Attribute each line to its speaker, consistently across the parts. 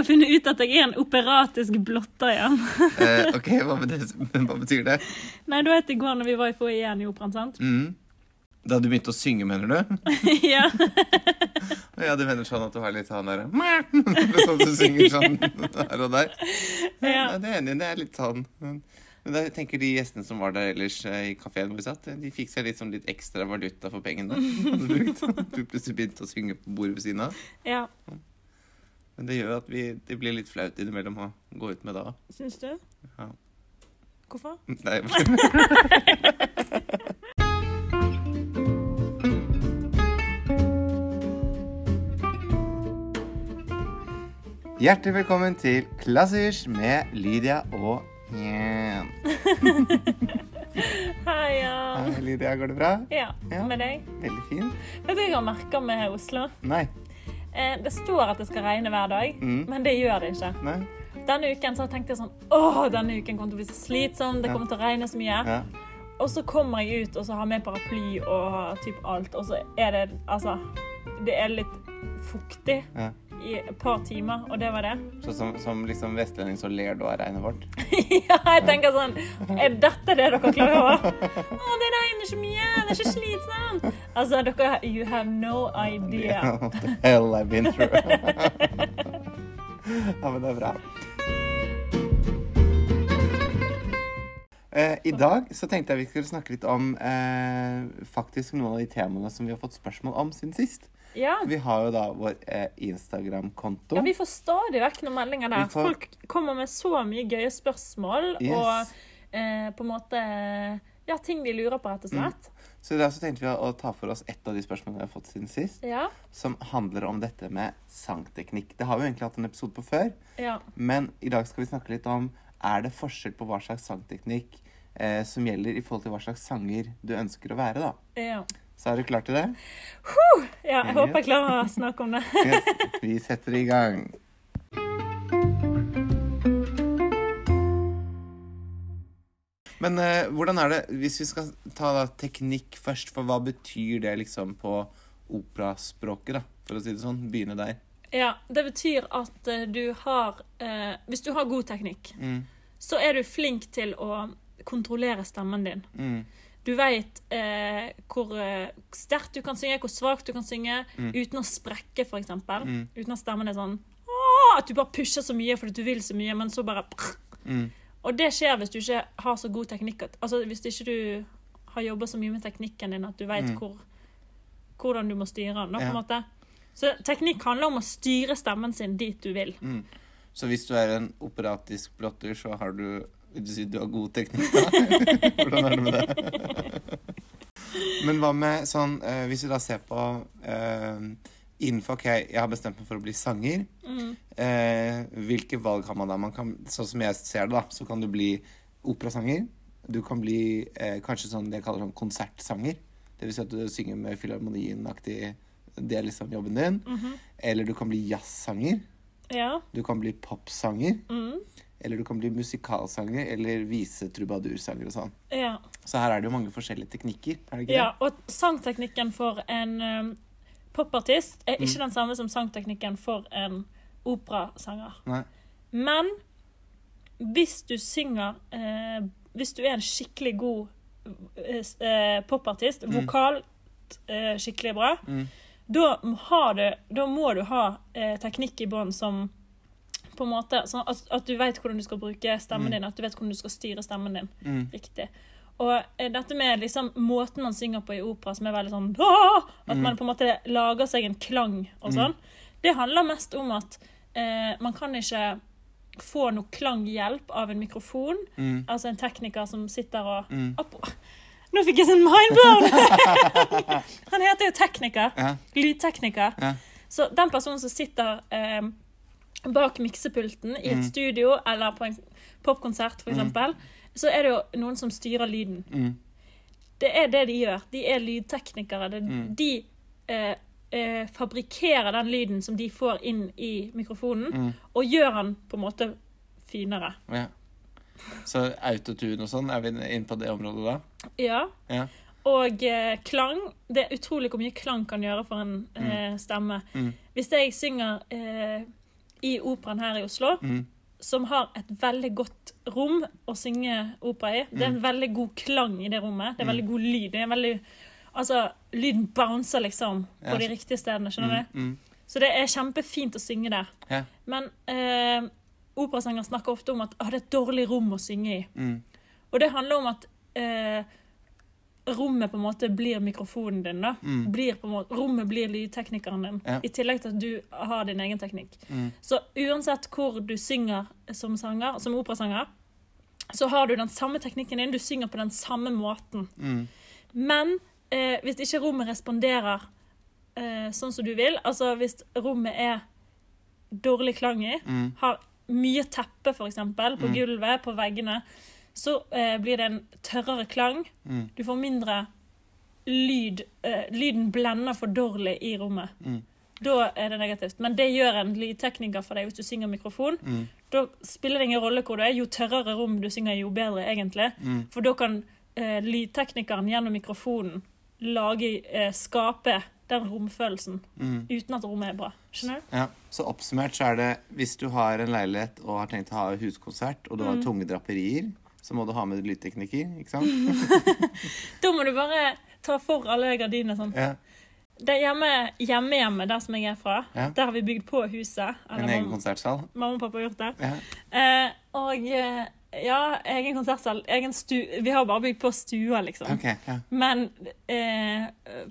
Speaker 1: har funnet ut at jeg er en operatisk blotter igjen.
Speaker 2: Eh, ok, hva, hva betyr det?
Speaker 1: Nei, du vet i går når vi var i foajeen i operaen, sant?
Speaker 2: Mm. Da du begynte å synge, mener du?
Speaker 1: ja.
Speaker 2: Ja, du mener sånn at du har litt sånn der sånn at du synger sånn her og der?
Speaker 1: Ja.
Speaker 2: Ja, det er enig, det er litt sånn. Men, da tenker de gjestene som var der ellers eh, i kafeen hvor vi satt, de fikk seg sånn litt ekstra valuta for pengene. Du plutselig begynte å synge på bordet ved siden av.
Speaker 1: ja.
Speaker 2: Men det gjør at vi, det blir litt flaut innimellom å gå ut med da.
Speaker 1: Syns du?
Speaker 2: Ja.
Speaker 1: Hvorfor?
Speaker 2: Nei, Hjertelig velkommen til Klassers med Lydia og Jen.
Speaker 1: Hei, ja.
Speaker 2: Hei, Lydia, går det bra?
Speaker 1: Ja,
Speaker 2: Ja.
Speaker 1: med deg?
Speaker 2: Veldig fint.
Speaker 1: Vet du hva jeg har merka med Oslo?
Speaker 2: Nei.
Speaker 1: Eh, det står at det skal regne hver dag,
Speaker 2: Mm.
Speaker 1: men det gjør det ikke.
Speaker 2: Nei.
Speaker 1: Denne uken så tenkte jeg sånn Åh, denne uken kommer til å bli så slitsom, det
Speaker 2: Ja.
Speaker 1: til å regne så mye.
Speaker 2: Ja.
Speaker 1: Og så kommer jeg ut og så har med paraply og typ alt, og så er det altså Det er litt fuktig
Speaker 2: Ja.
Speaker 1: I et par timer, og det var det.
Speaker 2: Så som, som liksom vestlending så ler du av regnet vårt?
Speaker 1: ja, jeg tenker sånn Er dette det dere klarer over? Å, det regner så mye, det er så slitsomt. Altså, dere You have no idea.
Speaker 2: What the hell I've been through. ja, men det er bra. Eh, I dag så tenkte jeg vi skulle snakke litt om eh, faktisk noen av de temaene som vi har fått spørsmål om siden sist.
Speaker 1: Ja.
Speaker 2: Vi har jo da vår eh, Instagram-konto.
Speaker 1: Ja, vi får stadig vekk noen meldinger der.
Speaker 2: Får-
Speaker 1: Folk kommer med så mye gøye spørsmål
Speaker 2: Yes.
Speaker 1: og eh, på en måte Ja, ting de lurer på, rett og slett.
Speaker 2: Så i dag så tenkte vi å, ta for oss ett av de spørsmålene vi har fått siden sist,
Speaker 1: Ja.
Speaker 2: som handler om dette med sangteknikk. Det har vi egentlig hatt en episode på før,
Speaker 1: ja.
Speaker 2: men i dag skal vi snakke litt om er det forskjell på hva slags sangteknikk eh, som gjelder i forhold til hva slags sanger du ønsker å være, da.
Speaker 1: ja.
Speaker 2: Så er du klar til det?
Speaker 1: Ja, jeg håper jeg klarer å snakke om det.
Speaker 2: Yes. Vi setter i gang. Men eh, hvordan er det, hvis vi skal ta da, teknikk først, for hva betyr det liksom på operaspråket, da? For å si det sånn. Begynne der.
Speaker 1: Ja, det betyr at eh, du har eh, Hvis du har god teknikk,
Speaker 2: Mm,
Speaker 1: så er du flink til å kontrollere stemmen din.
Speaker 2: mm,
Speaker 1: Du veit eh, hvor eh, sterkt du kan synge, hvor svakt du kan synge, uten å sprekke, f.eks.
Speaker 2: Mm.
Speaker 1: Uten at stemmen er sånn «Åh!» At du bare pusher så mye fordi du vil så mye, men så bare
Speaker 2: mm,
Speaker 1: Og det skjer hvis du ikke har så god teknikk. at- Altså hvis ikke du har jobba så mye med teknikken din at du veit
Speaker 2: Mm.
Speaker 1: hvor, hvordan du må styre den. på en
Speaker 2: Ja.
Speaker 1: måte. Så teknikk handler om å styre stemmen sin dit du vil.
Speaker 2: mm. Så hvis du er en operatisk blotter, så har du Vil du si du har god teknikk, da? Hvordan er det med det? Men hva med sånn eh, Hvis vi da ser på eh, innenfor OK, jeg har bestemt meg for å bli sanger.
Speaker 1: Mm.
Speaker 2: Eh, hvilke valg har man da? Man kan, sånn som jeg ser det, da, så kan du bli operasanger. Du kan bli eh, kanskje sånn det jeg kaller sånn konsertsanger. Det vil si at du synger med Filharmonien-aktig Det er liksom jobben din.
Speaker 1: Mhm.
Speaker 2: Eller du kan bli jazzsanger.
Speaker 1: Ja.
Speaker 2: Du kan bli popsanger.
Speaker 1: Mm.
Speaker 2: Eller du kan bli musikalsanger eller visetrubadurssanger og sånn.
Speaker 1: ja.
Speaker 2: Så her er det jo mange forskjellige teknikker. Er det ikke
Speaker 1: Ja, og sangteknikken for en um, popartist er
Speaker 2: Mm.
Speaker 1: ikke den samme som sangteknikken for en operasanger.
Speaker 2: Nei.
Speaker 1: Men hvis du synger eh, Hvis du er en skikkelig god eh, popartist, mm. vokalt eh, skikkelig bra,
Speaker 2: Mm.
Speaker 1: da, har du, da må du ha eh, teknikk i bånn som på en måte, sånn at, at du vet hvordan du skal bruke stemmen din, at du vet hvordan du skal styre stemmen din
Speaker 2: Mm.
Speaker 1: riktig. Og eh, dette med liksom måten man synger på i opera, som er veldig sånn «Åh!» At man på en måte lager seg en klang og sånn. Det handler mest om at eh, man kan ikke få noe klanghjelp av en mikrofon.
Speaker 2: Mm.
Speaker 1: Altså en tekniker som sitter og
Speaker 2: Mm.
Speaker 1: Nå fikk jeg sånn mindblown! Han heter jo tekniker.
Speaker 2: Ja.
Speaker 1: Lydtekniker.
Speaker 2: Ja.
Speaker 1: Så den personen som sitter eh, bak miksepulten i et
Speaker 2: Mm.
Speaker 1: studio eller på en popkonsert, for eksempel, så er det jo noen som styrer lyden.
Speaker 2: Mm.
Speaker 1: Det er det de gjør. De er lydteknikere. Det,
Speaker 2: Mm.
Speaker 1: De eh, eh, fabrikkerer den lyden som de får inn i mikrofonen,
Speaker 2: Mm.
Speaker 1: og gjør den på en måte finere.
Speaker 2: Ja. Så autotune og sånn, er vi inne på det området da?
Speaker 1: Ja.
Speaker 2: Ja.
Speaker 1: Og eh, klang Det er utrolig hvor mye klang kan gjøre for en eh, stemme.
Speaker 2: Mm.
Speaker 1: Hvis jeg synger eh, i operaen her i Oslo,
Speaker 2: Mm.
Speaker 1: som har et veldig godt rom å synge opera i. Det er en veldig god klang i det rommet. Det er veldig god lyd. Det er veldig, altså, lyden bouncer liksom på de riktige stedene. skjønner du?
Speaker 2: Mm.
Speaker 1: Så det er kjempefint å synge der.
Speaker 2: Ja.
Speaker 1: Men eh, operasanger snakker ofte om at ah, det er et dårlig rom å synge i.
Speaker 2: Mm.
Speaker 1: Og det handler om at eh, rommet på en måte blir mikrofonen din. da.
Speaker 2: Mm.
Speaker 1: Blir måte, rommet blir lydteknikeren din,
Speaker 2: Ja.
Speaker 1: i tillegg til at du har din egen teknikk.
Speaker 2: Mm.
Speaker 1: Så uansett hvor du synger som sanger, som operasanger, så har du den samme teknikken din, du synger på den samme måten.
Speaker 2: Mm.
Speaker 1: Men eh, hvis ikke rommet responderer eh, sånn som du vil, altså hvis rommet er dårlig klang i,
Speaker 2: Mm.
Speaker 1: har mye teppe eksempel, på
Speaker 2: Mm.
Speaker 1: gulvet, på veggene, så eh, blir det en tørrere klang.
Speaker 2: Mm.
Speaker 1: Du får mindre lyd. Eh, lyden blender for dårlig i rommet.
Speaker 2: Mm.
Speaker 1: Da er det negativt. Men det gjør en lydtekniker for deg hvis du synger mikrofon.
Speaker 2: Mm.
Speaker 1: Da spiller det ingen rolle hvor du er. Jo tørrere rom du synger, jo bedre, egentlig.
Speaker 2: Mm.
Speaker 1: For da kan eh, lydteknikeren gjennom mikrofonen lage, eh, skape den romfølelsen
Speaker 2: Mm.
Speaker 1: uten at rommet er bra. Skjønner du?
Speaker 2: Ja, Så oppsummert så er det hvis du har en leilighet og har tenkt å ha huskonsert, og du har
Speaker 1: Mm.
Speaker 2: tunge draperier, så må du ha med lydtekniker, ikke sant?
Speaker 1: Da må du bare ta for alle gardinene sånn.
Speaker 2: Ja.
Speaker 1: Det er hjemme, hjemmehjemmet der som jeg er fra,
Speaker 2: Ja.
Speaker 1: der har vi bygd på huset.
Speaker 2: En egen konsertsal.
Speaker 1: mamma og pappa har gjort det.
Speaker 2: Ja.
Speaker 1: Eh, og eh, ja, egen konsertsal. Egen stu Vi har bare bygd på stua, liksom.
Speaker 2: Okay, ja.
Speaker 1: Men eh,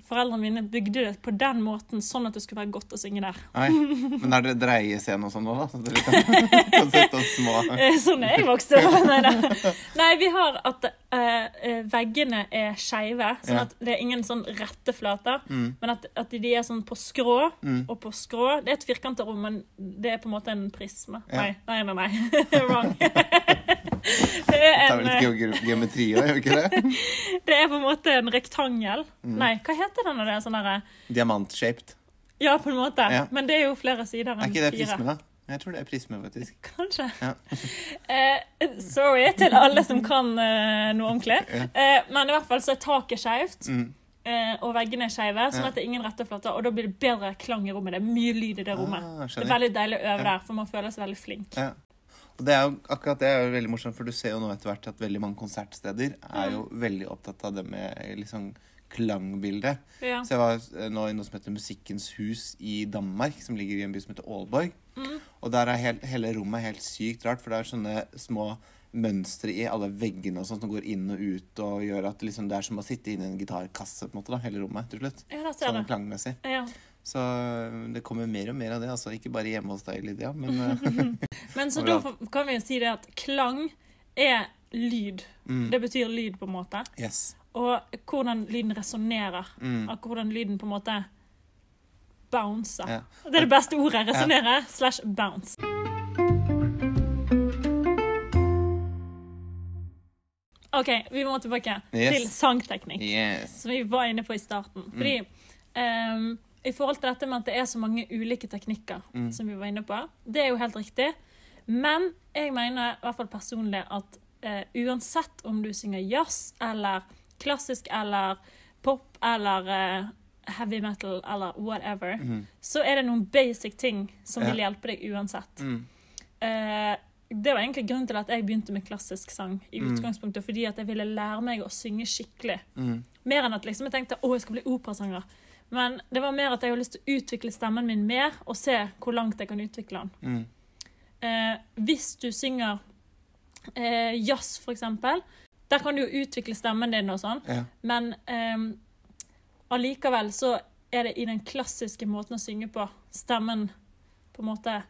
Speaker 1: foreldrene mine bygde det på den måten, sånn at det skulle være godt å synge der.
Speaker 2: Oi. Men er det dreiescene og sånn nå, da? Så dere kan, kan sette opp små
Speaker 1: Eh, sånn er jeg vokst opp. Nei, da. Nei, vi har at eh, eh, veggene er skeive, sånn at det er ingen sånn rette flater.
Speaker 2: Mm.
Speaker 1: Men at, at de er sånn på skrå
Speaker 2: Mm.
Speaker 1: og på skrå. Det er et firkanta rom, men det er på en måte en prisme.
Speaker 2: Ja.
Speaker 1: Nei, nei, nei. nei. Wrong. det, er
Speaker 2: Det er vel litt geometri òg, gjør ikke det?
Speaker 1: det er på en måte en rektangel.
Speaker 2: Mm.
Speaker 1: Nei, hva heter den når det er sånn derre
Speaker 2: Diamant-shaped.
Speaker 1: Ja, på en måte.
Speaker 2: Ja.
Speaker 1: Men det er jo flere sider enn
Speaker 2: Er ikke det
Speaker 1: fire.
Speaker 2: prisme, da? Jeg tror det er prisme, faktisk.
Speaker 1: Kanskje.
Speaker 2: Ja.
Speaker 1: Eh, sorry til alle som kan eh, noe ordentlig.
Speaker 2: Ja.
Speaker 1: Eh, men i hvert fall så er taket skeivt,
Speaker 2: Mm.
Speaker 1: eh, og veggene er skeive, sånn at det er ingen rette flater. Og da blir det bedre klang i rommet. Det er mye lyd i det rommet.
Speaker 2: Ah,
Speaker 1: det er veldig deilig å øve
Speaker 2: Ja.
Speaker 1: der, for man føler seg veldig flink.
Speaker 2: Ja. Og det er jo, akkurat det er jo veldig morsomt, for du ser jo nå etter hvert at veldig mange konsertsteder er jo veldig opptatt av det med liksom klangbildet.
Speaker 1: Ja.
Speaker 2: Så jeg var eh, nå i noe som heter Musikkens hus i Danmark, som ligger i en by som heter Aalborg.
Speaker 1: Mm.
Speaker 2: Og der er helt, hele rommet helt sykt rart, for det er sånne små mønstre i alle veggene og sånt som går inn og ut og gjør at liksom, det er som å sitte inni en gitarkasse, på en måte, da, hele rommet til slutt.
Speaker 1: ja,
Speaker 2: Sånn klangmessig.
Speaker 1: Ja.
Speaker 2: Så øh, det kommer mer og mer av det, altså. Ikke bare hjemme hos deg, Lydia, men øh,
Speaker 1: Men så da kan vi si det at klang er lyd.
Speaker 2: mm,
Speaker 1: Det betyr lyd, på en måte.
Speaker 2: Yes.
Speaker 1: Og hvordan lyden resonnerer.
Speaker 2: Mm.
Speaker 1: Hvordan lyden på en måte bouncer.
Speaker 2: Ja.
Speaker 1: Det er det beste ordet. Resonnere slash bounce. OK, vi må tilbake
Speaker 2: Yes.
Speaker 1: til sangteknikk,
Speaker 2: Yes.
Speaker 1: som vi var inne på i starten.
Speaker 2: Mm.
Speaker 1: Fordi ehm, i forhold til dette med at det er så mange ulike teknikker,
Speaker 2: Mm.
Speaker 1: som vi var inne på, det er jo helt riktig. Men jeg mener i hvert fall personlig at uh, uansett om du synger jazz eller klassisk eller pop eller uh, heavy metal eller whatever,
Speaker 2: mm.
Speaker 1: så er det noen basic ting som
Speaker 2: Ja.
Speaker 1: vil hjelpe deg uansett.
Speaker 2: Mm.
Speaker 1: Uh, det var egentlig grunnen til at jeg begynte med klassisk sang. i
Speaker 2: Mm.
Speaker 1: utgangspunktet, Fordi at jeg ville lære meg å synge skikkelig.
Speaker 2: Mm.
Speaker 1: Mer enn at liksom jeg tenkte å, jeg skal bli operasanger. Men det var mer at jeg hadde lyst til å utvikle stemmen min mer, og se hvor langt jeg kan utvikle den.
Speaker 2: Mm.
Speaker 1: Eh, hvis du synger eh, jazz, for eksempel, der kan du jo utvikle stemmen din og sånn,
Speaker 2: Ja.
Speaker 1: men um, allikevel så er det i den klassiske måten å synge på. Stemmen på en måte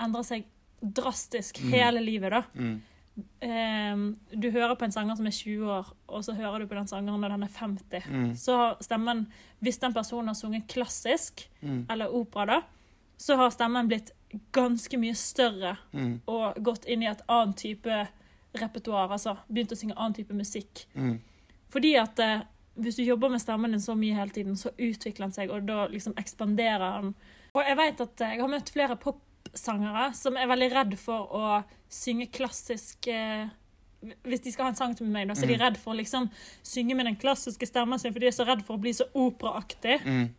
Speaker 1: endrer seg drastisk
Speaker 2: Mm.
Speaker 1: hele livet, da.
Speaker 2: Mm.
Speaker 1: Um, du hører på en sanger som er 20 år, og så hører du på den sangeren når den er 50.
Speaker 2: Mm.
Speaker 1: Så har stemmen, hvis den personen har sunget klassisk,
Speaker 2: Mm.
Speaker 1: eller opera, da, så har stemmen blitt ganske mye større
Speaker 2: Mm.
Speaker 1: og gått inn i et annet type repertoar. Altså begynt å synge annen type musikk.
Speaker 2: Mm.
Speaker 1: Fordi at eh, hvis du jobber med stemmen din så mye hele tiden, så utvikler den seg, og da liksom ekspanderer den. Og jeg vet at eh, jeg har møtt flere popsangere som er veldig redd for å synge klassisk eh, hvis de skal ha en sang til meg, da, så er de
Speaker 2: Mm.
Speaker 1: redd for å liksom synge med den klassiske stemmen sin, for de er så redd for å bli så operaaktig.
Speaker 2: Mm.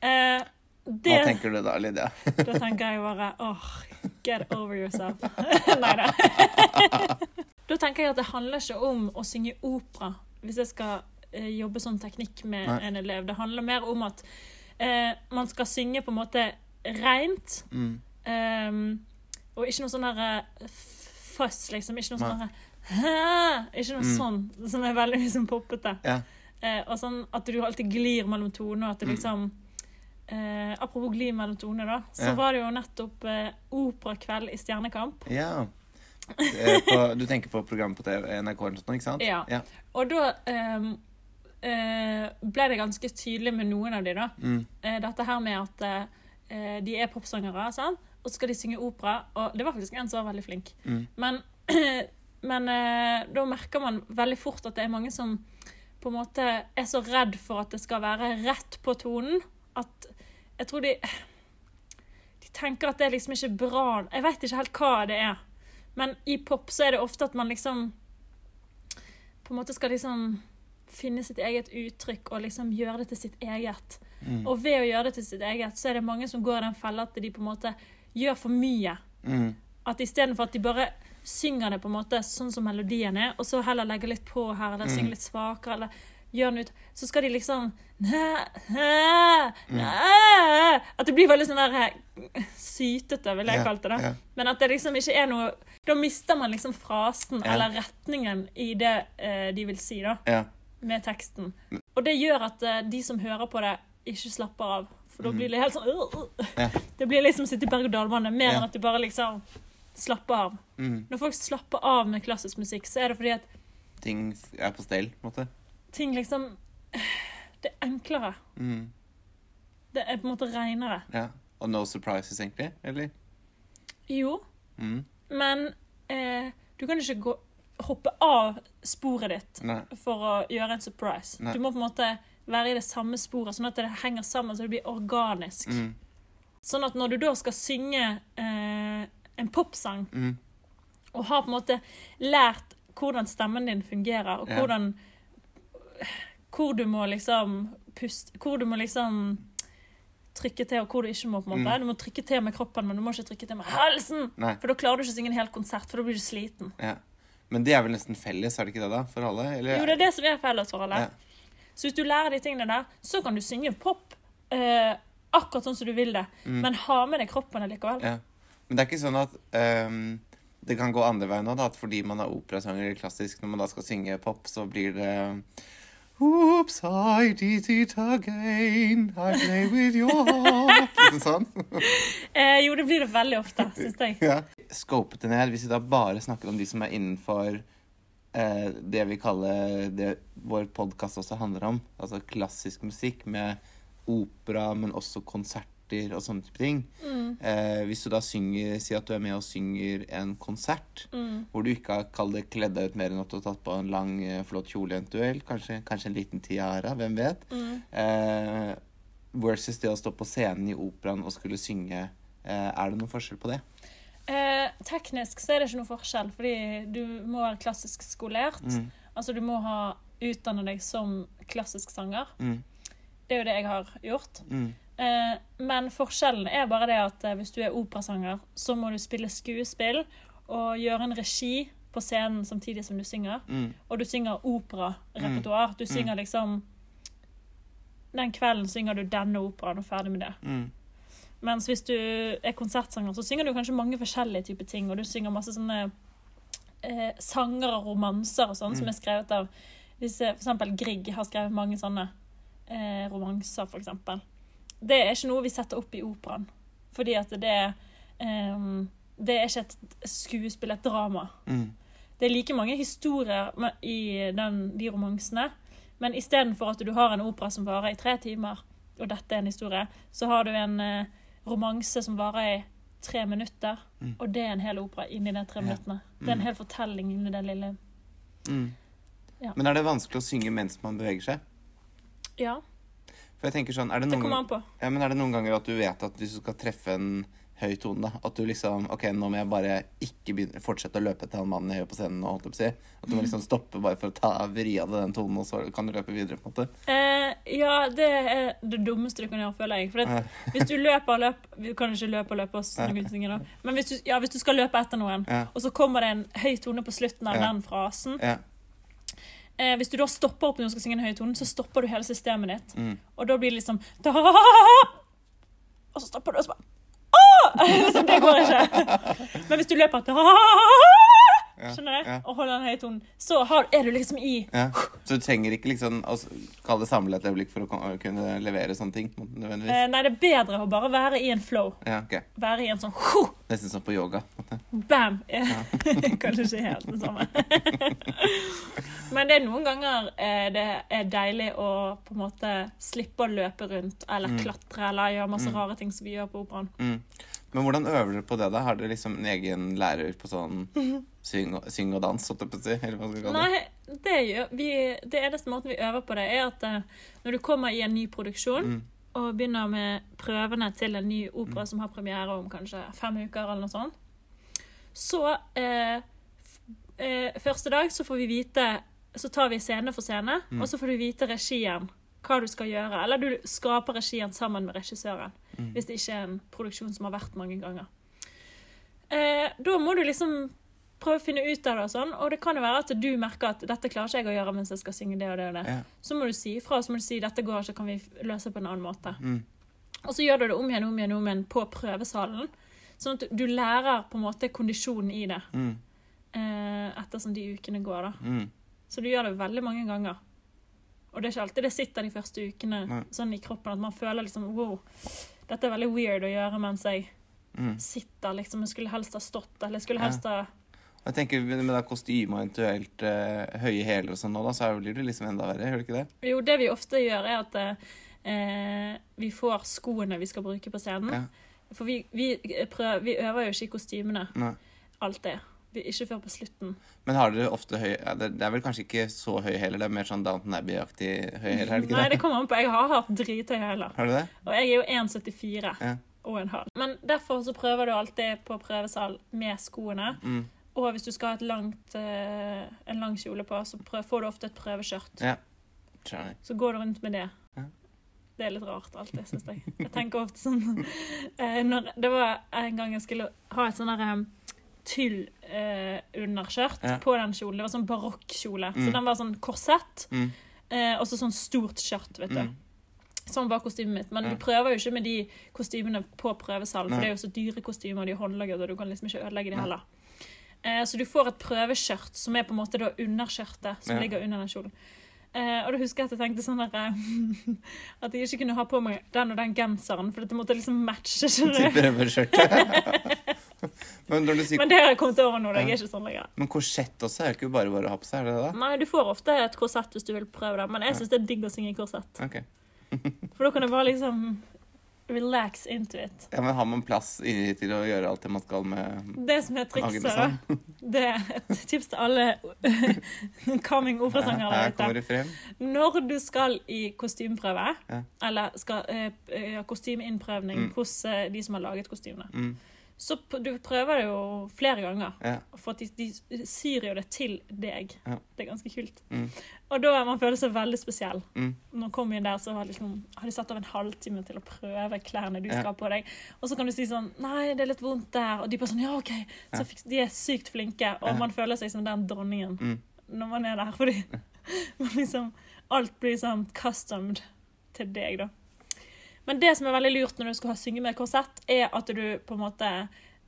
Speaker 1: Eh, det,
Speaker 2: Hva tenker du da, Lydia?
Speaker 1: Da tenker jeg bare åh, get over yourself. Nei da. da tenker jeg at det handler ikke om å synge opera hvis jeg skal eh, jobbe sånn teknikk med
Speaker 2: Nei.
Speaker 1: en elev. Det handler mer om at eh, man skal synge på en måte rent.
Speaker 2: Mm.
Speaker 1: um, og ikke noe sånn der eh, fuss, liksom. Ikke noe sånn derre? Ikke noe
Speaker 2: Mm.
Speaker 1: sånn som er veldig liksom poppete.
Speaker 2: Ja.
Speaker 1: Eh, og sånn at du alltid glir mellom toner. At det
Speaker 2: Mm.
Speaker 1: Eh, Apropos gli mellom toner, da. Så
Speaker 2: Ja.
Speaker 1: var det jo nettopp eh, operakveld i Stjernekamp.
Speaker 2: ja. Eh, På, du tenker på programmet på TV, NRK ikke sant?
Speaker 1: Ja.
Speaker 2: ja.
Speaker 1: Og da ehm, eh, ble det ganske tydelig med noen av de da.
Speaker 2: Mm.
Speaker 1: Eh, dette her med at eh, de er popsangere, sant? og så skal de synge opera. Og det var faktisk en som var veldig flink.
Speaker 2: Mm.
Speaker 1: Men, men da merker man veldig fort at det er mange som på en måte er så redd for at det skal være rett på tonen, at jeg tror de De tenker at det er liksom ikke bra Jeg vet ikke helt hva det er. Men i pop så er det ofte at man liksom På en måte skal liksom finne sitt eget uttrykk og liksom gjøre det til sitt eget.
Speaker 2: Mm.
Speaker 1: Og ved å gjøre det til sitt eget, så er det mange som går i den fella at de på en måte gjør for mye.
Speaker 2: Mm.
Speaker 1: At istedenfor at de bare synger det på en måte sånn som melodien er, og så heller legger litt på her, eller synger litt svakere, eller gjør den ut, så skal de liksom næ, At det blir veldig sånn der eh, sytete, vil jeg kalle det. Men at det liksom ikke er noe Da mister man liksom frasen eller retningen i det eh, de vil si, da, med teksten. Og det gjør at eh, de som hører på det, ikke slapper av. For da blir det helt sånn.
Speaker 2: Mm. Ja.
Speaker 1: Det blir liksom sitte i berg-og-dal-bane, mer enn at du bare liksom slapper av.
Speaker 2: Mm.
Speaker 1: Når folk slapper av med klassisk musikk, så er det fordi at
Speaker 2: Ting er på stell, på en måte.
Speaker 1: Ting liksom Det er enklere.
Speaker 2: Mm.
Speaker 1: Det er på en måte renere.
Speaker 2: Ja. Og no surprises, egentlig? Eller?
Speaker 1: Jo,
Speaker 2: Mm.
Speaker 1: men eh, du kan ikke gå, hoppe av sporet ditt
Speaker 2: Nei.
Speaker 1: for å gjøre en surprise.
Speaker 2: Nei.
Speaker 1: Du må på en måte være i det samme sporet, sånn at det henger sammen, så det blir organisk.
Speaker 2: Mm.
Speaker 1: Sånn at når du da skal synge eh, en popsang,
Speaker 2: Mm.
Speaker 1: og har på en måte lært hvordan stemmen din fungerer, og
Speaker 2: Ja.
Speaker 1: Hvor du må liksom puste Hvor du må liksom trykke til, og hvor du ikke må. på en måte.
Speaker 2: Mm.
Speaker 1: Du må trykke til med kroppen, men du må ikke trykke til med halsen!
Speaker 2: Nei.
Speaker 1: For da klarer du ikke å synge en hel konsert, for da blir du sliten.
Speaker 2: Ja. Men det er vel nesten felles, er det ikke det, da? For alle? Eller?
Speaker 1: Jo, det er det som er felles for alle.
Speaker 2: Ja.
Speaker 1: Så hvis du lærer de tingene der, så kan du synge pop eh, akkurat sånn som du vil det,
Speaker 2: Mm.
Speaker 1: men ha med deg kroppen likevel.
Speaker 2: Ja. Men det er ikke sånn at um, det kan gå andre veien òg. At fordi man er operasanger eller klassisk, når man da skal synge pop, så blir det Oops, I did it again. I play with your heart. Litt sånn.
Speaker 1: Eh, jo, det blir det veldig ofte, syns jeg.
Speaker 2: Ja. Scopet det ned, hvis vi da bare snakker om de som er innenfor eh, det vi kaller det vår podkast også handler om, altså klassisk musikk med opera, men også konserter og sånne type ting.
Speaker 1: Mm,
Speaker 2: Eh, hvis du da synger, si at du er med og synger en konsert,
Speaker 1: mm,
Speaker 2: hvor du ikke har kall det kledd deg ut mer enn at du har tatt på en lang, eh, flott kjole eventuelt, kanskje, kanskje en liten tiara, hvem vet,
Speaker 1: mm.
Speaker 2: eh, versus det å stå på scenen i operaen og skulle synge, eh, er det noen forskjell på det?
Speaker 1: Eh, teknisk så er det ikke noe forskjell, fordi du må være klassisk skolert.
Speaker 2: Mm,
Speaker 1: Altså du må ha utdannet deg som klassisk sanger.
Speaker 2: mm,
Speaker 1: Det er jo det jeg har gjort.
Speaker 2: mm,
Speaker 1: men forskjellen er bare det at eh, hvis du er operasanger, så må du spille skuespill og gjøre en regi på scenen samtidig som du synger.
Speaker 2: mm,
Speaker 1: Og du synger operarepertoar. Du synger liksom Den kvelden synger du denne operaen og ferdig med det.
Speaker 2: mm,
Speaker 1: Mens hvis du er konsertsanger, så synger du kanskje mange forskjellige typer ting. Og du synger masse sånne eh, sanger og romanser og sånn som
Speaker 2: Mm.
Speaker 1: er skrevet av disse, For eksempel Grieg har skrevet mange sånne eh, romanser, for eksempel. Det er ikke noe vi setter opp i operaen. Fordi at det um, Det er ikke et skuespill, et drama.
Speaker 2: mm,
Speaker 1: Det er like mange historier i den, de romansene, men istedenfor at du har en opera som varer i tre timer, og dette er en historie, så har du en uh, romanse som varer i tre minutter,
Speaker 2: Mm.
Speaker 1: og det er en hel opera inni de tre
Speaker 2: Ja.
Speaker 1: minuttene. Det er en
Speaker 2: Mm.
Speaker 1: hel fortelling inni det lille.
Speaker 2: mm.
Speaker 1: Ja.
Speaker 2: Men er det vanskelig å synge mens man beveger seg?
Speaker 1: Ja,
Speaker 2: For jeg tenker sånn, er det
Speaker 1: det
Speaker 2: noen
Speaker 1: kommer an på.
Speaker 2: Ja, men Er det noen ganger at du vet at hvis du skal treffe en, høy tone, da. At du liksom OK, nå må jeg bare ikke begynne, fortsette å løpe etter han mannen jeg gjør på scenen nå, holdt jeg på å si. At du må liksom stoppe bare for å ta vri av deg den tonen, og så kan du løpe videre, på en måte.
Speaker 1: Eh, ja, det er det dummeste du kan gjøre, føler jeg. For at hvis du løper og løper Vi kan ikke løpe og løpe oss da. Men hvis du, ja, hvis du skal løpe etter noen, og så kommer det en høy tone på slutten av den frasen
Speaker 2: Ja.
Speaker 1: Eh, Hvis du da stopper opp når du skal synge en høy tone, så stopper du hele systemet ditt.
Speaker 2: Mm.
Speaker 1: Og da blir det liksom Og så stopper du, og så bare liksom, det går ikke. Men hvis du løper
Speaker 2: Ja.
Speaker 1: Skjønner du? Og holder den høye tonen. så har, er du liksom i
Speaker 2: Ja. Så du trenger ikke liksom å kalle det samlet et øyeblikk for å kunne levere sånne ting, nødvendigvis.
Speaker 1: eh, Nei, det er bedre å bare være i en flow.
Speaker 2: Ja, ok.
Speaker 1: Være i en sånn «Huh!»
Speaker 2: Nesten som på yoga.
Speaker 1: Bam! Kanskje ikke helt det samme. Men det er noen ganger eh, det er deilig å på en måte slippe å løpe rundt eller klatre eller gjøre masse rare ting som vi gjør på operaen.
Speaker 2: Mm. Men hvordan øver dere på det, da? Har dere liksom en egen lærer på sånn syng og, syng og dans, si? Eller hva skal det?
Speaker 1: Nei, det gjør vi Det eneste måten vi øver på det, er at eh, når du kommer i en ny produksjon
Speaker 2: Mm.
Speaker 1: og begynner med prøvene til en ny opera som har premiere om kanskje fem uker, eller noe sånt, så eh, eh, Første dag så får vi vite Så tar vi scene for scene,
Speaker 2: Mm.
Speaker 1: og så får du vite regien. Hva du skal gjøre. Eller du skaper regien sammen med regissøren.
Speaker 2: Mm.
Speaker 1: Hvis det ikke er en produksjon som har vært mange ganger. Eh, da må du liksom prøve å finne ut av det, og sånn, og det kan jo være at du merker at dette klarer ikke jeg å gjøre mens jeg skal synge det og det og det.
Speaker 2: Ja.
Speaker 1: Så må du si ifra, så må du si dette går ikke, kan vi løse på en annen måte.
Speaker 2: Mm.
Speaker 1: Og så gjør du det om igjen om igjen, om igjen på prøvesalen. Sånn at du- lærer på en måte kondisjonen i det
Speaker 2: Mm.
Speaker 1: eh, ettersom de ukene går. da.
Speaker 2: Mm.
Speaker 1: Så du gjør det veldig mange ganger. Og det er ikke alltid det sitter de første ukene
Speaker 2: Nei.
Speaker 1: sånn i kroppen at man føler liksom wow, dette er veldig weird å gjøre mens jeg
Speaker 2: Mm.
Speaker 1: sitter, liksom. Jeg skulle helst ha stått, eller jeg skulle helst ha
Speaker 2: Jeg tenker Med det kostyme og eventuelt uh, høye hæler og sånn nå, da, så blir det liksom enda verre. Gjør det ikke det?
Speaker 1: Jo, det vi ofte gjør, er at uh, vi får skoene vi skal bruke på scenen.
Speaker 2: Ja.
Speaker 1: For vi, vi, prøver, vi øver jo ikke i kostymene
Speaker 2: Nei.
Speaker 1: alltid. Vi, ikke før på slutten.
Speaker 2: Men har dere ofte høy det, er vel kanskje ikke så høy hæler, det er mer sånn Downton Abbey-aktig høy hæl?
Speaker 1: Nei,
Speaker 2: det?
Speaker 1: det kommer an på. Jeg har hatt drithøy hæler.
Speaker 2: Har du det?
Speaker 1: Og jeg er jo 1,74
Speaker 2: Ja.
Speaker 1: og en halv. Men derfor så prøver du alltid på prøvesal med skoene.
Speaker 2: Mm.
Speaker 1: Og hvis du skal ha langt, eh, en lang kjole på, så får du ofte et prøveskjørt.
Speaker 2: Ja.
Speaker 1: Så går du rundt med det.
Speaker 2: Ja.
Speaker 1: Det er litt rart, alltid, syns jeg. Jeg tenker ofte sånn eh, når, Det var en gang jeg skulle ha et sånn derre tyll-underskjørt
Speaker 2: Ja.
Speaker 1: på den kjolen. Det var sånn barokkjole. Så
Speaker 2: Mm.
Speaker 1: den var sånn korsett,
Speaker 2: Mm.
Speaker 1: eh, og så sånn stort skjørt, vet du.
Speaker 2: Mm.
Speaker 1: Sånn var kostymet mitt. Men
Speaker 2: Ja.
Speaker 1: du prøver jo ikke med de kostymene på prøvesalen, for det er jo så dyre kostymer, de er håndlaget, og du kan liksom ikke ødelegge de heller. Eh, så du får et prøveskjørt, som er på en måte da underskjørtet, som
Speaker 2: Ja.
Speaker 1: ligger under den kjolen. Eh, og da husker jeg at jeg tenkte sånn der, eh, At jeg ikke kunne ha på meg den og den genseren, for det måtte liksom matche. Skjønner du?
Speaker 2: Men sier
Speaker 1: Men det har jeg kommet over nå. da. Jeg er ikke sånn lenger.
Speaker 2: Men korsett også er jo ikke bare bare å ha på seg, er det det?
Speaker 1: Nei, du får ofte et korsett hvis du vil prøve det, men jeg syns det er digg å synge i korsett.
Speaker 2: Okay.
Speaker 1: For da kan jeg bare liksom relax into it.
Speaker 2: Ja, men Har man plass inni til å gjøre alt det man skal med
Speaker 1: Det som er trikset,
Speaker 2: det sånn?
Speaker 1: det er et tips til alle coming operasangere der ute. Når du skal i kostymeprøve,
Speaker 2: Ja.
Speaker 1: eller skal eh, kostymeinnprøvning
Speaker 2: Mm.
Speaker 1: hos eh, de som har laget kostymene,
Speaker 2: Mm.
Speaker 1: Så du prøver det jo flere ganger.
Speaker 2: Ja.
Speaker 1: For at de, de syr jo det til deg.
Speaker 2: Ja.
Speaker 1: Det er ganske kult.
Speaker 2: Mm.
Speaker 1: Og da man føler seg veldig spesiell.
Speaker 2: Mm.
Speaker 1: Når man kommer inn der, så har, liksom, har de satt av en halvtime til å prøve klærne du
Speaker 2: Ja.
Speaker 1: skal ha på deg. Og så kan du si sånn Nei, det er litt vondt der. Og de bare sånn Ja, OK. Så
Speaker 2: Ja.
Speaker 1: fiks- de er sykt flinke, og man føler seg som den dronningen
Speaker 2: Mm.
Speaker 1: når man er der. Fordi man liksom Alt blir sånn customed til deg, da. Men det som er veldig lurt når du skal synge med korsett, er at du på en måte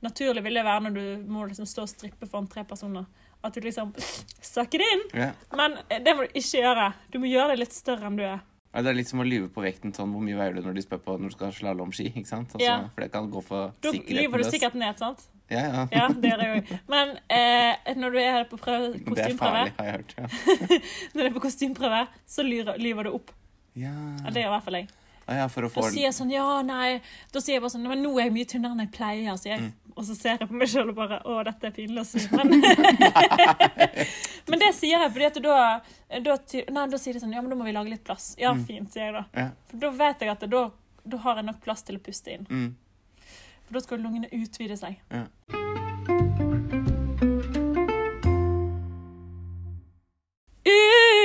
Speaker 1: Naturlig vil det være når du må liksom stå og strippe foran tre personer. At du liksom sucker det inn.
Speaker 2: Yeah.
Speaker 1: Men det må du ikke gjøre. Du må gjøre det litt større enn du er.
Speaker 2: Ja, Det er litt som å lyve på vekten. sånn, Hvor mye veier du når du spør på når du skal slalåmski? ikke sant? Altså,
Speaker 1: Ja.
Speaker 2: For det kan gå for
Speaker 1: Da
Speaker 2: sikkerheten
Speaker 1: lyver du sikkert ned, sant?
Speaker 2: Ja, ja.
Speaker 1: Ja, det gjør jeg òg. Men eh, når du er på prøve,
Speaker 2: Det er farlig, har jeg hørt. Ja.
Speaker 1: når du er på kostymeprøve, så lyver, lyver du opp.
Speaker 2: Ja.
Speaker 1: Ja, det gjør i hvert fall jeg.
Speaker 2: Ja, for å
Speaker 1: Da sier jeg sånn Ja, nei Da sier jeg bare sånn Men nå er jeg mye tynnere enn jeg pleier, sier jeg.
Speaker 2: Mm.
Speaker 1: Og så ser jeg på meg sjøl og bare Å, dette er pinlig å si. Men, men det sier jeg fordi at da, da Nei, da sier de sånn Ja, men da må vi lage litt plass. Ja,
Speaker 2: Mm.
Speaker 1: fint, sier jeg da.
Speaker 2: Ja.
Speaker 1: For da vet jeg at da, da har jeg nok plass til å puste inn.
Speaker 2: Mm.
Speaker 1: For da skal lungene utvide seg.
Speaker 2: Ja.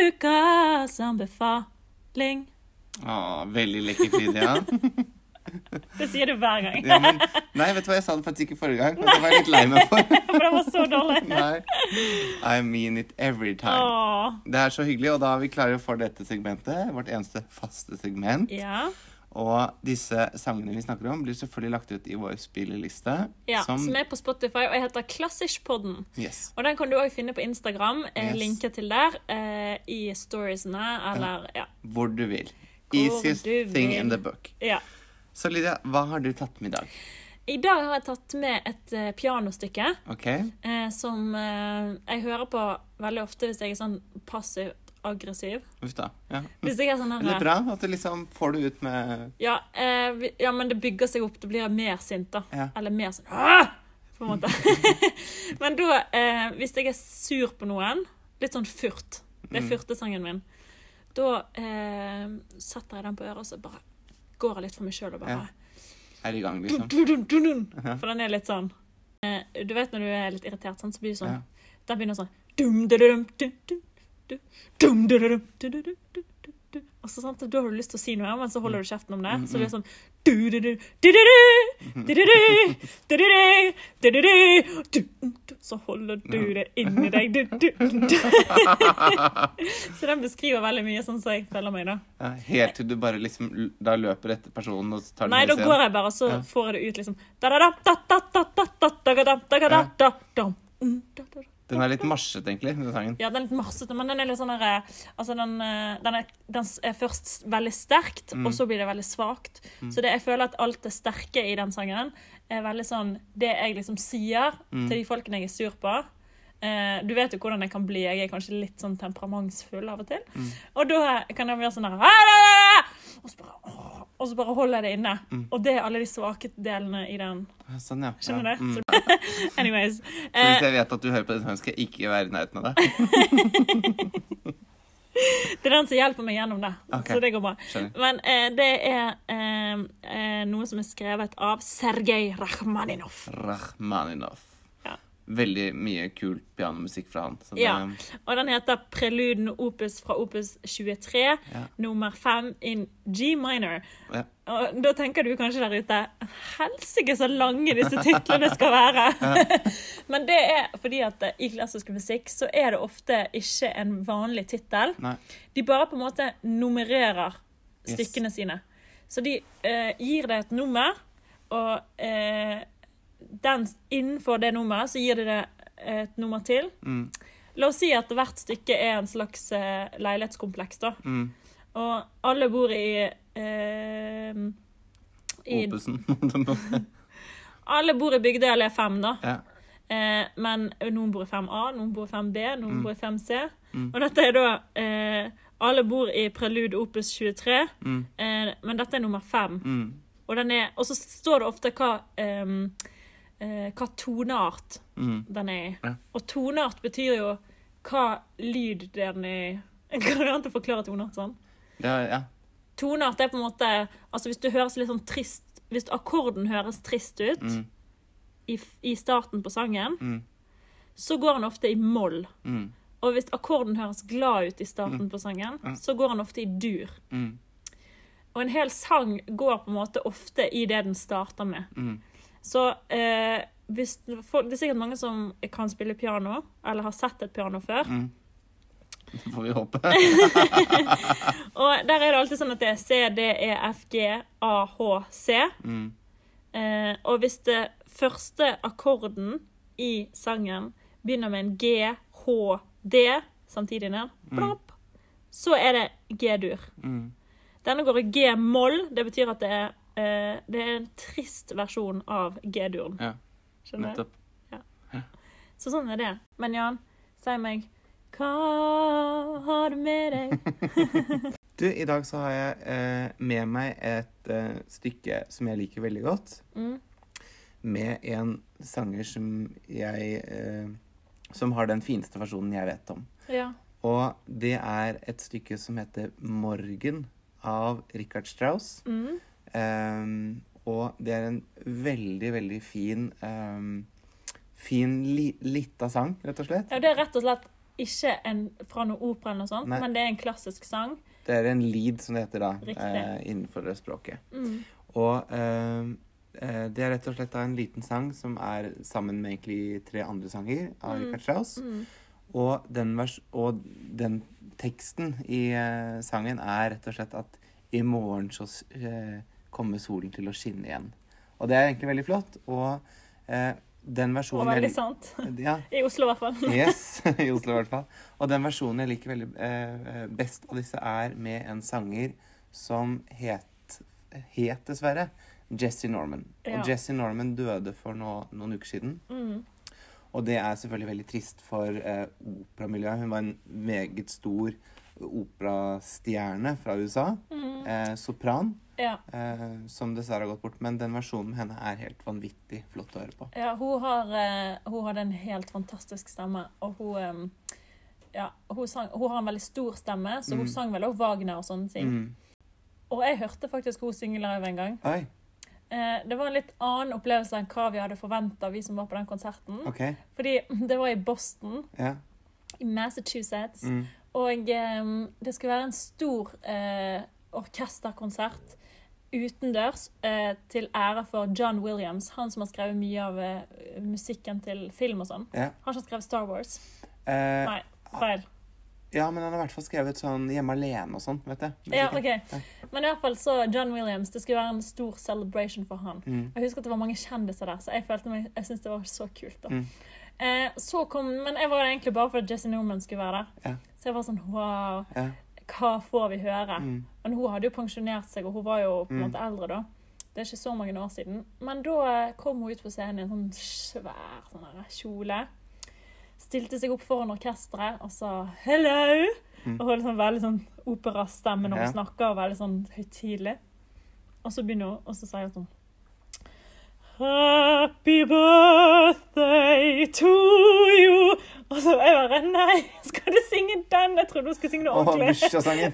Speaker 1: Ukas anbefaling.
Speaker 2: Å, veldig lekkert, Lydia.
Speaker 1: Det sier du hver gang.
Speaker 2: Ja, men, nei, vet du hva, jeg sa det faktisk ikke forrige gang. Det var jeg litt lei meg for.
Speaker 1: For det var så dårlig.
Speaker 2: Nei. I mean it every time.
Speaker 1: Åh.
Speaker 2: Det er så hyggelig, og da er vi klare for dette segmentet. Vårt eneste faste segment.
Speaker 1: Ja.
Speaker 2: Og disse sangene vi snakker om, blir selvfølgelig lagt ut i vår spilleliste.
Speaker 1: ja.
Speaker 2: som
Speaker 1: Som er på Spotify, og jeg heter Klassiskpodden.
Speaker 2: Yes.
Speaker 1: Og den kan du òg finne på Instagram.
Speaker 2: Yes.
Speaker 1: Linker til der eh, i storiesene, eller ja.
Speaker 2: Hvor du vil. Easiest thing in the book.
Speaker 1: ja.
Speaker 2: Så Lydia, hva har du tatt med i dag?
Speaker 1: I dag har jeg tatt med et eh, pianostykke
Speaker 2: okay.
Speaker 1: eh, som eh, jeg hører på veldig ofte hvis jeg er sånn passivt aggressiv.
Speaker 2: Uff da. Ja.
Speaker 1: Hvis jeg er sånn
Speaker 2: Det er
Speaker 1: her
Speaker 2: bra at du liksom får det ut med
Speaker 1: ja, eh, ja, men det bygger seg opp. Da blir jeg mer sint, da.
Speaker 2: Ja.
Speaker 1: Eller mer sånn «Åh!» På en måte. men da, eh, hvis jeg er sur på noen, litt sånn furt Det er
Speaker 2: Mm.
Speaker 1: furtesangen min. Da eh, satte jeg den på øret, og så bare går jeg litt for meg sjøl og bare
Speaker 2: Ja. er i gang, liksom.
Speaker 1: dun, dun, dun. For den er litt sånn eh, Du vet når du er litt irritert, sånn, så blir det sånn
Speaker 2: Ja.
Speaker 1: Den begynner sånn dum, dum, dum, dum, dum, dum, dum, dum, dum, dum, dum, dum, dum, dum, dum. Og så, sant? Da har du lyst til å si noe, men så holder du kjeften om det. Så det er sånn Så holder du det inni deg. Så den beskriver veldig mye sånn som jeg føler meg, da.
Speaker 2: Helt til du bare liksom Da løper etter personen og tar den
Speaker 1: Nei, da går jeg bare, og så får jeg det ut liksom Da-da-da-da-da-da-da-da-da-da-da-da-da-da-da-da-da-da-da-da.
Speaker 2: Den er litt marsjete, egentlig, den sangen.
Speaker 1: Ja, den er litt marsjete, men den er litt sånn derre eh, Altså, den, eh, den, er, den, er, først veldig sterkt, mm. og så blir det veldig svakt. Mm. Så det, jeg føler at alt det sterke i den sangen er veldig sånn Det jeg liksom sier mm. til de folkene jeg er sur på. Eh, du vet jo hvordan jeg kan bli. Jeg er kanskje litt sånn temperamentsfull av og til. Mm. Og da kan jeg være sånn der Og så bare og så bare holder jeg det inne. Og det er alle de svake delene i den.
Speaker 2: Sånn, ja.
Speaker 1: Skjønner
Speaker 2: ja.
Speaker 1: du?
Speaker 2: Mm.
Speaker 1: Anyways.
Speaker 2: Så
Speaker 1: Eh,
Speaker 2: hvis jeg vet at du hører på det, så skal jeg ikke være i nærheten av deg.
Speaker 1: Det er den som hjelper meg gjennom det.
Speaker 2: okay.
Speaker 1: Så det går bra.
Speaker 2: Skjønner.
Speaker 1: Men eh, det er eh, eh, noe som er skrevet av Sergej Rakhmaninov.
Speaker 2: Rachmaninov. Veldig mye kul pianomusikk fra han. Det,
Speaker 1: Ja. Og den heter Preluden opus fra opus 23,
Speaker 2: Ja.
Speaker 1: nummer 5 in G minor.
Speaker 2: Ja.
Speaker 1: Og da tenker du kanskje der ute Helsike, så lange disse titlene skal være! Men det er fordi at i klassisk musikk så er det ofte ikke en vanlig tittel. De bare på en måte nummererer
Speaker 2: Yes.
Speaker 1: stykkene sine. Så de eh, gir deg et nummer, og eh, den, innenfor det nummeret så gir de det et nummer til.
Speaker 2: Mm.
Speaker 1: La oss si at hvert stykke er en slags eh, leilighetskompleks, da.
Speaker 2: Mm.
Speaker 1: Og alle bor i, eh, i
Speaker 2: Opusen.
Speaker 1: Alle bor i Bygdøy allé 5, da.
Speaker 2: ja.
Speaker 1: Eh, men noen bor i 5A, noen bor i 5B, noen
Speaker 2: Mm.
Speaker 1: bor i 5C.
Speaker 2: Mm.
Speaker 1: Og dette er da eh, Alle bor i Prelude opus 23,
Speaker 2: Mm.
Speaker 1: eh, men dette er nummer 5.
Speaker 2: Mm.
Speaker 1: Og, den er, og så står det ofte hva, ehm, eh, hva toneart
Speaker 2: Mm.
Speaker 1: den er i.
Speaker 2: Ja.
Speaker 1: Og toneart betyr jo hva lyd den er i. Går det an å forklare toneart sånn?
Speaker 2: Er, ja.
Speaker 1: Toneart er på en måte Altså hvis du høres litt sånn trist Hvis akkorden høres trist ut
Speaker 2: Mm.
Speaker 1: i, i starten på sangen,
Speaker 2: Mm.
Speaker 1: så går den ofte i moll.
Speaker 2: Mm.
Speaker 1: Og hvis akkorden høres glad ut i starten på sangen,
Speaker 2: Ja.
Speaker 1: så går den ofte i dur.
Speaker 2: Mm.
Speaker 1: Og en hel sang går på en måte ofte i det den starter med.
Speaker 2: Mm.
Speaker 1: Så eh, hvis, for, det er sikkert mange som kan spille piano, eller har sett et piano før.
Speaker 2: Mm. Det får vi håpe.
Speaker 1: Og der er det alltid sånn at det er C, D, E, F, G, A, H, C.
Speaker 2: Mm.
Speaker 1: Eh, og hvis det første akkorden i sangen begynner med en G, H, D samtidig ned, plopp, så er det G-dur.
Speaker 2: Mm.
Speaker 1: Denne går i G-moll. Det betyr at det er, eh, det er en trist versjon av G-duren.
Speaker 2: Ja,
Speaker 1: Skjønner du?
Speaker 2: nettopp.
Speaker 1: Så sånn er det. Men Jan, si meg Hva har du med deg?
Speaker 2: Du, i dag så har jeg eh, med meg et eh, stykke som jeg liker veldig godt.
Speaker 1: Mm.
Speaker 2: Med en sanger som jeg eh, Som har den fineste versjonen jeg vet om.
Speaker 1: Ja.
Speaker 2: Og det er et stykke som heter 'Morgen' av Richard Strauss.
Speaker 1: Mm.
Speaker 2: Ehm, og det er en veldig, veldig fin um, Fin li, lita sang, rett og slett.
Speaker 1: Ja, det er rett og slett ikke en, fra noe opera eller noe sånt,
Speaker 2: Nei.
Speaker 1: men det er en klassisk sang.
Speaker 2: Det er en lead, som det heter da, eh, innenfor det språket.
Speaker 1: Mm.
Speaker 2: Og eh, det er rett og slett da en liten sang som er sammen med egentlig tre andre sanger av
Speaker 1: Mm.
Speaker 2: Richard Strauss.
Speaker 1: Mm.
Speaker 2: Og den, vers og den teksten i eh, sangen er rett og slett at i morgen så eh, kommer solen til å skinne igjen. Og det er egentlig veldig flott. Og eh, den
Speaker 1: Og veldig sant.
Speaker 2: ja,
Speaker 1: I Oslo, i hvert fall.
Speaker 2: Yes, i Oslo i hvert fall. Og den versjonen jeg liker veldig eh, best av disse, er med en sanger som het, het dessverre, Jesse Norman.
Speaker 1: Ja.
Speaker 2: Og Jesse Norman døde for no, noen uker siden.
Speaker 1: Mm.
Speaker 2: Og det er selvfølgelig veldig trist for eh, operamiljøet. Hun var en meget stor operastjerne fra USA.
Speaker 1: Mm.
Speaker 2: Eh, sopran,
Speaker 1: Ja.
Speaker 2: eh, som dessverre har gått bort. Men den versjonen med henne er helt vanvittig flott å høre på.
Speaker 1: ja hun, har, uh, hun hadde en helt fantastisk stemme, og hun um, ja, hun, sang, hun har en veldig stor stemme, så hun
Speaker 2: Mm.
Speaker 1: sang vel også Wagner og sånne ting.
Speaker 2: Mm.
Speaker 1: Og jeg hørte faktisk hun synge live en gang.
Speaker 2: Oi,
Speaker 1: Eh, det var en litt annen opplevelse enn hva vi hadde forventa, vi som var på den konserten.
Speaker 2: Okay.
Speaker 1: Fordi det var i Boston,
Speaker 2: Ja.
Speaker 1: i Massachusetts.
Speaker 2: Mm.
Speaker 1: Og um, det skulle være en stor orkesterkonsert utendørs eh, til ære for John Williams, han som har skrevet mye av eh, musikken til film og sånn.
Speaker 2: ja.
Speaker 1: Han som har skrevet Star Wars.
Speaker 2: Eh,
Speaker 1: Nei, feil.
Speaker 2: ja, men han har i hvert fall skrevet sånn Hjemme alene og sånn, vet du.
Speaker 1: Ja, ok. Men i hvert fall så John Williams, det skulle være en stor celebration for han.
Speaker 2: Mm.
Speaker 1: Jeg husker at det var mange kjendiser der, så jeg følte meg, jeg syntes det var så kult. da.
Speaker 2: Mm.
Speaker 1: Eh, så kom, Men jeg var egentlig bare for at Jesse Norman skulle være der.
Speaker 2: Ja.
Speaker 1: Så jeg var sånn wow,
Speaker 2: Ja.
Speaker 1: Hva får vi høre?
Speaker 2: Mm.
Speaker 1: Men hun hadde jo pensjonert seg, og hun var jo på en
Speaker 2: Mm.
Speaker 1: måte eldre da. Det er ikke så mange år siden. Men da kom hun ut på scenen i en sånn svær sånn der, kjole. Stilte seg opp foran orkesteret og sa 'hello'.
Speaker 2: Mm.
Speaker 1: Og hadde sånn veldig sånn operastemme når hun
Speaker 2: Ja.
Speaker 1: snakker, og veldig sånn høytidelig. Og så begynner hun, og så sier hun sånn Happy birthday to you. Og så jeg bare Nei, skal du synge den? Jeg trodde hun skulle synge noe ordentlig.
Speaker 2: bursdagssangen.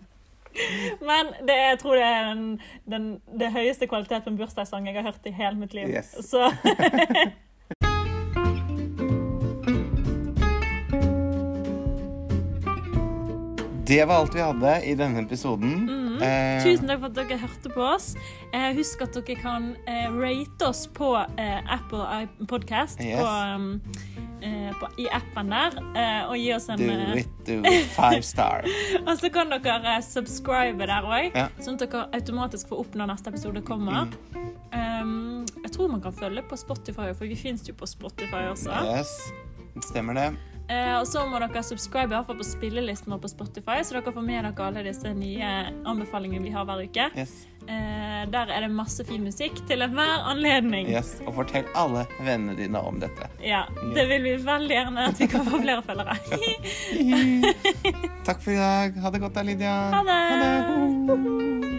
Speaker 1: Men det, jeg tror det er den, den, det høyeste kvalitet på en bursdagssang jeg har hørt i hele mitt liv.
Speaker 2: Yes.
Speaker 1: Så
Speaker 2: Det var alt vi hadde i denne episoden.
Speaker 1: Mhm.
Speaker 2: Eh,
Speaker 1: tusen takk for at dere hørte på oss. Eh, husk at dere kan eh, rate oss på eh, Apple Podcast
Speaker 2: Yes.
Speaker 1: på, um, eh, på, i appen der, eh, og gi oss en
Speaker 2: Do it, do it. Five star.
Speaker 1: Og så kan dere subscribe der òg,
Speaker 2: Ja.
Speaker 1: sånn at dere automatisk får opp når neste episode kommer.
Speaker 2: Mm.
Speaker 1: Um, jeg tror man kan følge på Spotify, for vi finnes jo på Spotify også.
Speaker 2: Yes. Stemmer det.
Speaker 1: Eh, og så må dere subscribe i hvert fall på spillelisten vår på Spotify, så dere får med dere alle disse nye anbefalingene vi har hver uke.
Speaker 2: Yes.
Speaker 1: Eh, der er det masse fin musikk til enhver anledning.
Speaker 2: yes. Og fortell alle vennene dine om dette.
Speaker 1: Ja, Det vil vi veldig gjerne at vi kan få flere følgere.
Speaker 2: Takk for i dag. Ha det godt da, Lydia.
Speaker 1: Ha det.
Speaker 2: Ha det.